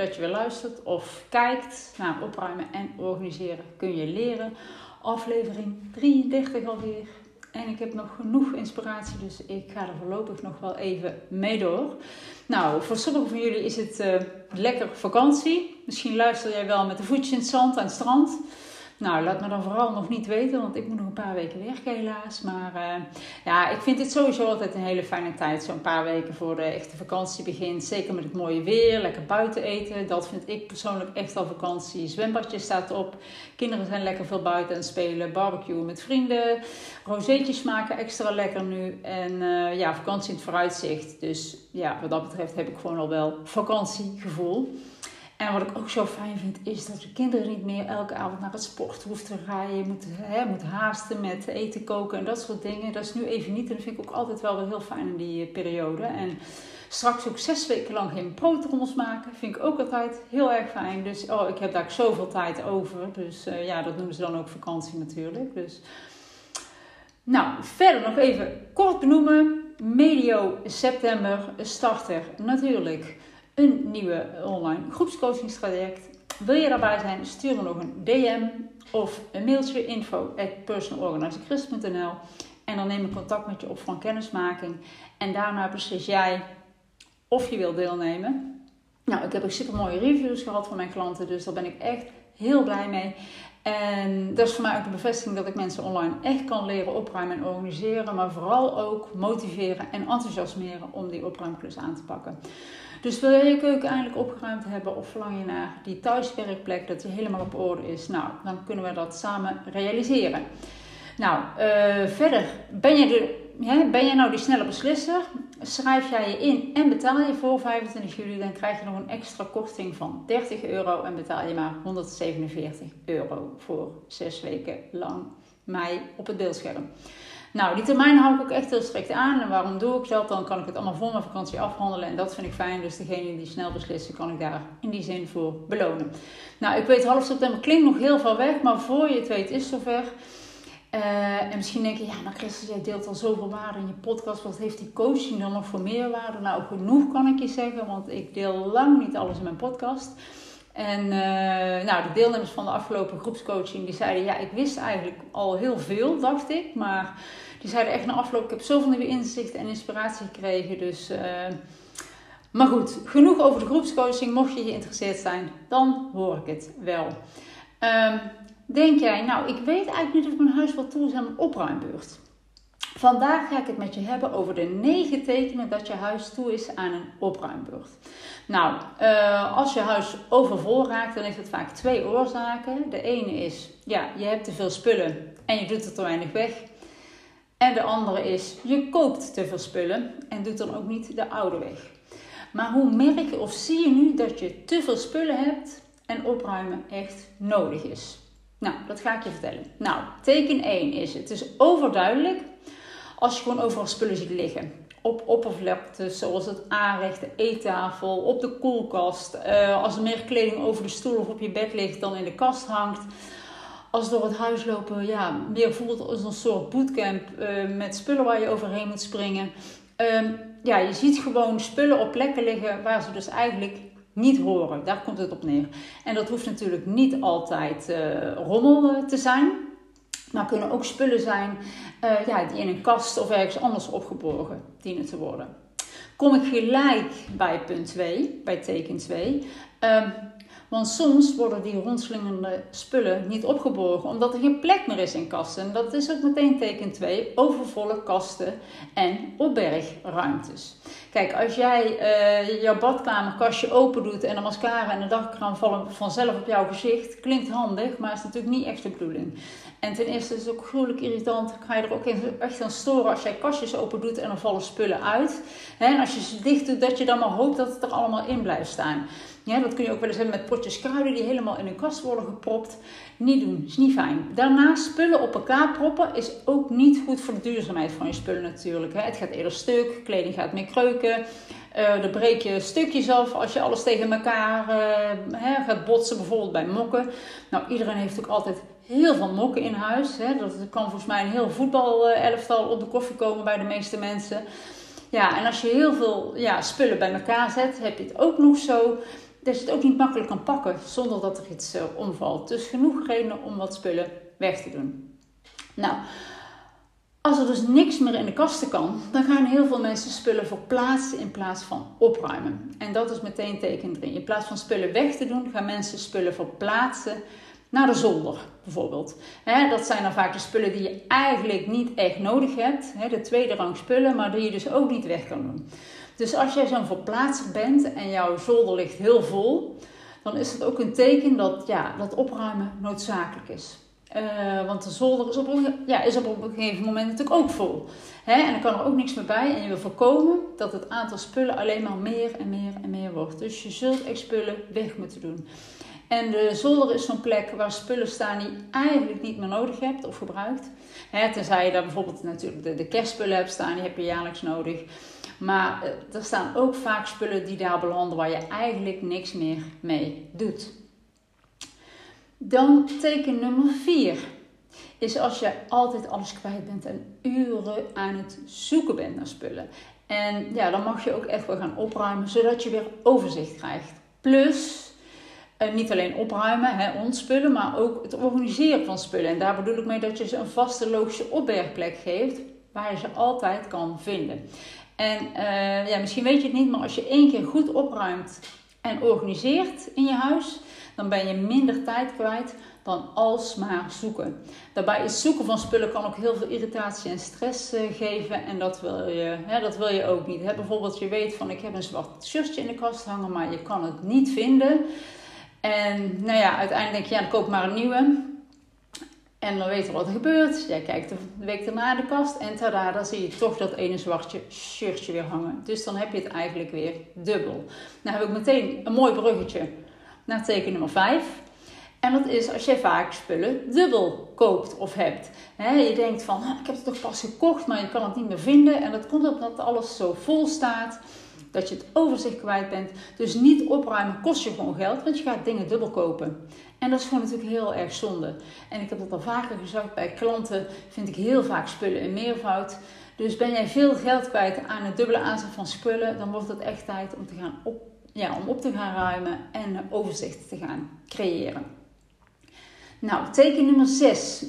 dat je weer luistert of kijkt naar opruimen en organiseren kun je leren. Aflevering 33 alweer. En ik heb nog genoeg inspiratie, dus ik ga er voorlopig nog wel even mee door. Nou, voor sommigen van jullie is het uh, lekker vakantie. Misschien luister jij wel met de voetjes in het zand aan het strand. Nou, laat me dan vooral nog niet weten, want ik moet nog een paar weken werken helaas. Maar uh, ja, ik vind dit sowieso altijd een hele fijne tijd. Zo'n paar weken voor de echte vakantie begint. Zeker met het mooie weer, lekker buiten eten. Dat vind ik persoonlijk echt al vakantie. Zwembadje staat op. Kinderen zijn lekker veel buiten het spelen. Barbecue met vrienden. Rozeetjes maken extra lekker nu. En uh, ja, vakantie in het vooruitzicht. Dus ja, wat dat betreft heb ik gewoon al wel vakantiegevoel. En wat ik ook zo fijn vind, is dat de kinderen niet meer elke avond naar het sport hoeven te rijden. Je moet, hè, moet haasten met eten koken en dat soort dingen. Dat is nu even niet. En dat vind ik ook altijd wel weer heel fijn in die eh, periode. En straks ook zes weken lang geen broodrommels maken. Vind ik ook altijd heel erg fijn. Dus oh, ik heb daar zoveel tijd over. Dus uh, ja, dat noemen ze dan ook vakantie natuurlijk. Dus... Nou, verder nog even kort benoemen. Medio september starter natuurlijk een nieuwe online groepscoachingstraject. Wil je daarbij zijn, stuur me nog een DM of een mailtje info at en dan neem ik contact met je op voor een kennismaking. En daarna beslis jij of je wil deelnemen. Nou, ik heb ook super mooie reviews gehad van mijn klanten, dus daar ben ik echt heel blij mee. En dat is voor mij ook de bevestiging dat ik mensen online echt kan leren opruimen en organiseren, maar vooral ook motiveren en enthousiasmeren om die opruimklus aan te pakken. Dus wil je je keuken eindelijk opgeruimd hebben of verlang je naar die thuiswerkplek dat die helemaal op orde is? Nou, dan kunnen we dat samen realiseren. Nou, uh, verder, ben je, de, ben je nou die snelle beslisser? Schrijf jij je in en betaal je voor 25 juli, dan krijg je nog een extra korting van 30 euro en betaal je maar 147 euro voor 6 weken lang mei op het beeldscherm. Nou, die termijn hou ik ook echt heel strikt aan. En waarom doe ik dat? Dan kan ik het allemaal voor mijn vakantie afhandelen. En dat vind ik fijn. Dus degene die snel beslissen, kan ik daar in die zin voor belonen. Nou, ik weet half september klinkt nog heel veel weg. Maar voor je het weet is zover. Uh, en misschien denk je, ja, maar Christus, jij deelt al zoveel waarde in je podcast. Wat heeft die coaching dan nog voor meerwaarde? Nou, genoeg kan ik je zeggen, want ik deel lang niet alles in mijn podcast. En uh, nou, de deelnemers van de afgelopen groepscoaching, die zeiden, ja, ik wist eigenlijk al heel veel, dacht ik. Maar die zeiden echt na afloop, ik heb zoveel nieuwe inzichten en inspiratie gekregen. Dus, uh, maar goed, genoeg over de groepscoaching. Mocht je geïnteresseerd zijn, dan hoor ik het wel. Um, denk jij, nou, ik weet eigenlijk niet of mijn huis wel toe is aan een opruimbeurt. Vandaag ga ik het met je hebben over de negen tekenen dat je huis toe is aan een opruimbeurt. Nou, uh, als je huis overvol raakt, dan heeft het vaak twee oorzaken. De ene is, ja, je hebt te veel spullen en je doet er te weinig weg. En de andere is, je koopt te veel spullen en doet dan ook niet de oude weg. Maar hoe merk je of zie je nu dat je te veel spullen hebt en opruimen echt nodig is? Nou, dat ga ik je vertellen. Nou, teken 1 is: het is overduidelijk als je gewoon overal spullen ziet liggen. Op oppervlaktes zoals het aanrecht, de eettafel, op de koelkast. Uh, als er meer kleding over de stoel of op je bed ligt dan in de kast hangt. Als door het huis lopen ja, meer voelt als een soort bootcamp uh, met spullen waar je overheen moet springen. Uh, ja, je ziet gewoon spullen op plekken liggen waar ze dus eigenlijk niet horen. Daar komt het op neer. En dat hoeft natuurlijk niet altijd uh, rommel te zijn. Maar kunnen ook spullen zijn uh, ja, die in een kast of ergens anders opgeborgen dienen te worden. Kom ik gelijk bij punt 2, bij teken 2. Um, want soms worden die rondslingerende spullen niet opgeborgen omdat er geen plek meer is in kasten. En dat is ook meteen teken 2, overvolle kasten en opbergruimtes. Kijk, als jij uh, jouw badkamerkastje open doet en de mascara en de dagkraan vallen vanzelf op jouw gezicht, klinkt handig, maar is natuurlijk niet echt de bedoeling. En ten eerste is het ook gruwelijk irritant. Ga je er ook echt aan storen als jij kastjes open doet en er vallen spullen uit. En als je ze dicht doet, dat je dan maar hoopt dat het er allemaal in blijft staan. Dat kun je ook wel eens hebben met potjes kruiden die helemaal in een kast worden gepropt. Niet doen, is niet fijn. Daarnaast spullen op elkaar proppen is ook niet goed voor de duurzaamheid van je spullen natuurlijk. Het gaat eerder stuk, kleding gaat meer kreuken. Uh, dan breek je stukjes af als je alles tegen elkaar uh, gaat botsen, bijvoorbeeld bij mokken. Nou, iedereen heeft ook altijd heel veel mokken in huis. Hè. Dat kan volgens mij een heel voetbalelftal op de koffie komen bij de meeste mensen. Ja, en als je heel veel ja, spullen bij elkaar zet, heb je het ook nog zo dat je het ook niet makkelijk kan pakken zonder dat er iets uh, omvalt. Dus genoeg redenen om wat spullen weg te doen. Nou, als er dus niks meer in de kasten kan, dan gaan heel veel mensen spullen verplaatsen in plaats van opruimen. En dat is meteen teken 3. In plaats van spullen weg te doen, gaan mensen spullen verplaatsen naar de zolder bijvoorbeeld. dat zijn dan vaak de spullen die je eigenlijk niet echt nodig hebt. de tweede rang spullen, maar die je dus ook niet weg kan doen. Dus als jij zo'n verplaatser bent en jouw zolder ligt heel vol, dan is het ook een teken dat, ja, dat opruimen noodzakelijk is. Uh, want de zolder is op, een, ja, is op een gegeven moment natuurlijk ook vol. en dan kan er ook niks meer bij. En je wil voorkomen dat het aantal spullen alleen maar meer en meer en meer wordt. Dus je zult echt spullen weg moeten doen. En de zolder is zo'n plek waar spullen staan die je eigenlijk niet meer nodig hebt of gebruikt. He, tenzij je daar bijvoorbeeld natuurlijk de, de kerstspullen hebt staan, die heb je jaarlijks nodig. Maar eh, er staan ook vaak spullen die daar belanden waar je eigenlijk niks meer mee doet. Dan teken nummer 4 is als je altijd alles kwijt bent en uren aan het zoeken bent naar spullen. En ja, dan mag je ook echt wel gaan opruimen, zodat je weer overzicht krijgt. Plus, eh, niet alleen opruimen, hè, ontspullen, maar ook het organiseren van spullen. En daar bedoel ik mee dat je ze een vaste logische opbergplek geeft, waar je ze altijd kan vinden. En uh, ja, misschien weet je het niet, maar als je één keer goed opruimt en organiseert in je huis, dan ben je minder tijd kwijt dan alsmaar zoeken. Daarbij is zoeken van spullen kan ook heel veel irritatie en stress uh, geven en dat wil je, hè, dat wil je ook niet. Bijvoorbeeld je weet van ik heb een zwart shirtje in de kast hangen, maar je kan het niet vinden. En nou ja, uiteindelijk denk je, ja, dan koop maar een nieuwe. En dan weet je wat er gebeurt. Jij kijkt de week erna de kast en tada, dan zie je toch dat ene zwarte shirtje weer hangen. Dus dan heb je het eigenlijk weer dubbel. Nou heb ik meteen een mooi bruggetje naar teken nummer 5. En dat is als jij vaak spullen dubbel koopt of hebt. je denkt van, ik heb het toch pas gekocht, maar je kan het niet meer vinden. En dat komt omdat alles zo vol staat, dat je het overzicht kwijt bent. Dus niet opruimen kost je gewoon geld, want je gaat dingen dubbel kopen. En dat is gewoon natuurlijk heel erg zonde. En ik heb dat al vaker gezegd, bij klanten vind ik heel vaak spullen in meervoud. Dus ben jij veel geld kwijt aan het dubbele aanzet van spullen, dan wordt het echt tijd om, te gaan op, ja, om op te gaan ruimen en overzicht te gaan creëren. Nou, teken nummer 6.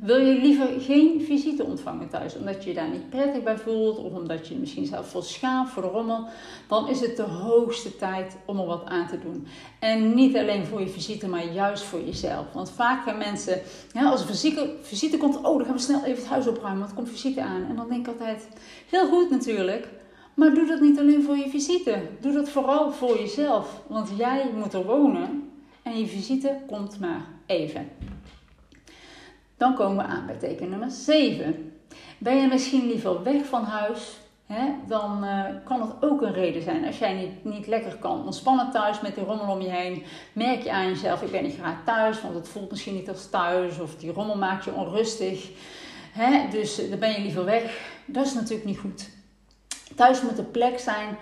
Wil je liever geen visite ontvangen thuis, omdat je je daar niet prettig bij voelt of omdat je misschien zelf vol schaamt voor de rommel, dan is het de hoogste tijd om er wat aan te doen. En niet alleen voor je visite, maar juist voor jezelf. Want vaak gaan mensen, ja, als een visite, visite komt, oh, dan gaan we snel even het huis opruimen, want er komt visite aan. En dan denk ik altijd, heel goed natuurlijk, maar doe dat niet alleen voor je visite. Doe dat vooral voor jezelf, want jij moet er wonen en je visite komt maar even. Dan komen we aan bij teken nummer 7. Ben je misschien liever weg van huis? Dan uh, kan het ook een reden zijn. Als jij niet, niet lekker kan ontspannen thuis met die rommel om je heen, merk je aan jezelf: ik ben niet graag thuis, want het voelt misschien niet als thuis, of die rommel maakt je onrustig. Dus eh, dan ben je liever weg. Dat is natuurlijk niet goed. Thuis moet een plek zijn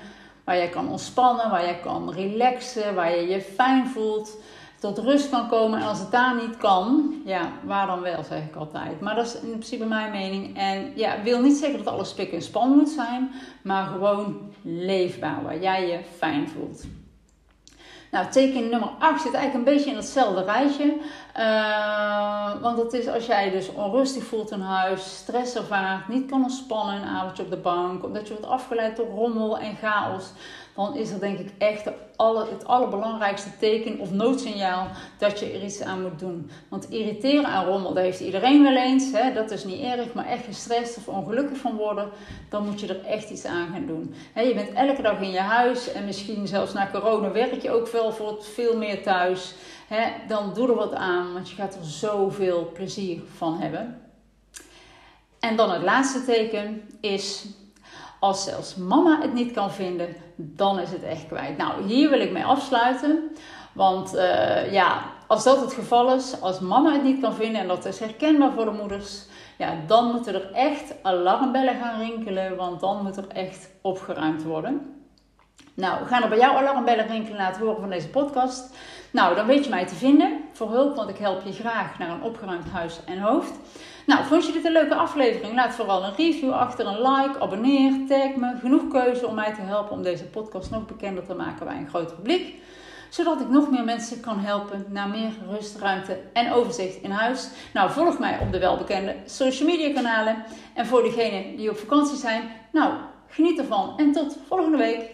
waar je kan ontspannen, waar je kan relaxen, waar je je fijn voelt tot rust kan komen. En als het daar niet kan, ja, waar dan wel, zeg ik altijd. Maar dat is in principe mijn mening. En ja, wil niet zeggen dat alles spik en span moet zijn, maar gewoon leefbaar, waar jij je fijn voelt. Nou, teken nummer 8 zit eigenlijk een beetje in hetzelfde rijtje. Uh, want het is als jij dus onrustig voelt in huis, stress ervaart, niet kan ontspannen een avondje op de bank, omdat je wordt afgeleid door rommel en chaos dan is er denk ik echt alle, het allerbelangrijkste teken of noodsignaal dat je er iets aan moet doen. Want irriteren aan rommel, dat heeft iedereen wel eens. Hè? Dat is niet erg, maar echt gestrest of ongelukkig van worden, dan moet je er echt iets aan gaan doen. Je bent elke dag in je huis en misschien zelfs na corona werk je ook wel voor veel meer thuis. Dan doe er wat aan, want je gaat er zoveel plezier van hebben. En dan het laatste teken is als zelfs mama het niet kan vinden, dan is het echt kwijt. Nou, hier wil ik mee afsluiten. Want uh, ja, als dat het geval is, als mama het niet kan vinden en dat is herkenbaar voor de moeders, ja, dan moeten er echt alarmbellen gaan rinkelen, want dan moet er echt opgeruimd worden. Nou, gaan er bij jou alarmbellen rinkelen na het horen van deze podcast. Nou, dan weet je mij te vinden voor hulp, want ik help je graag naar een opgeruimd huis en hoofd. Nou, vond je dit een leuke aflevering? Laat vooral een review achter, een like, abonneer, tag me. Genoeg keuze om mij te helpen om deze podcast nog bekender te maken bij een groot publiek. zodat ik nog meer mensen kan helpen naar meer rust, ruimte en overzicht in huis. Nou, volg mij op de welbekende social media kanalen. En voor degenen die op vakantie zijn, nou, geniet ervan en tot volgende week.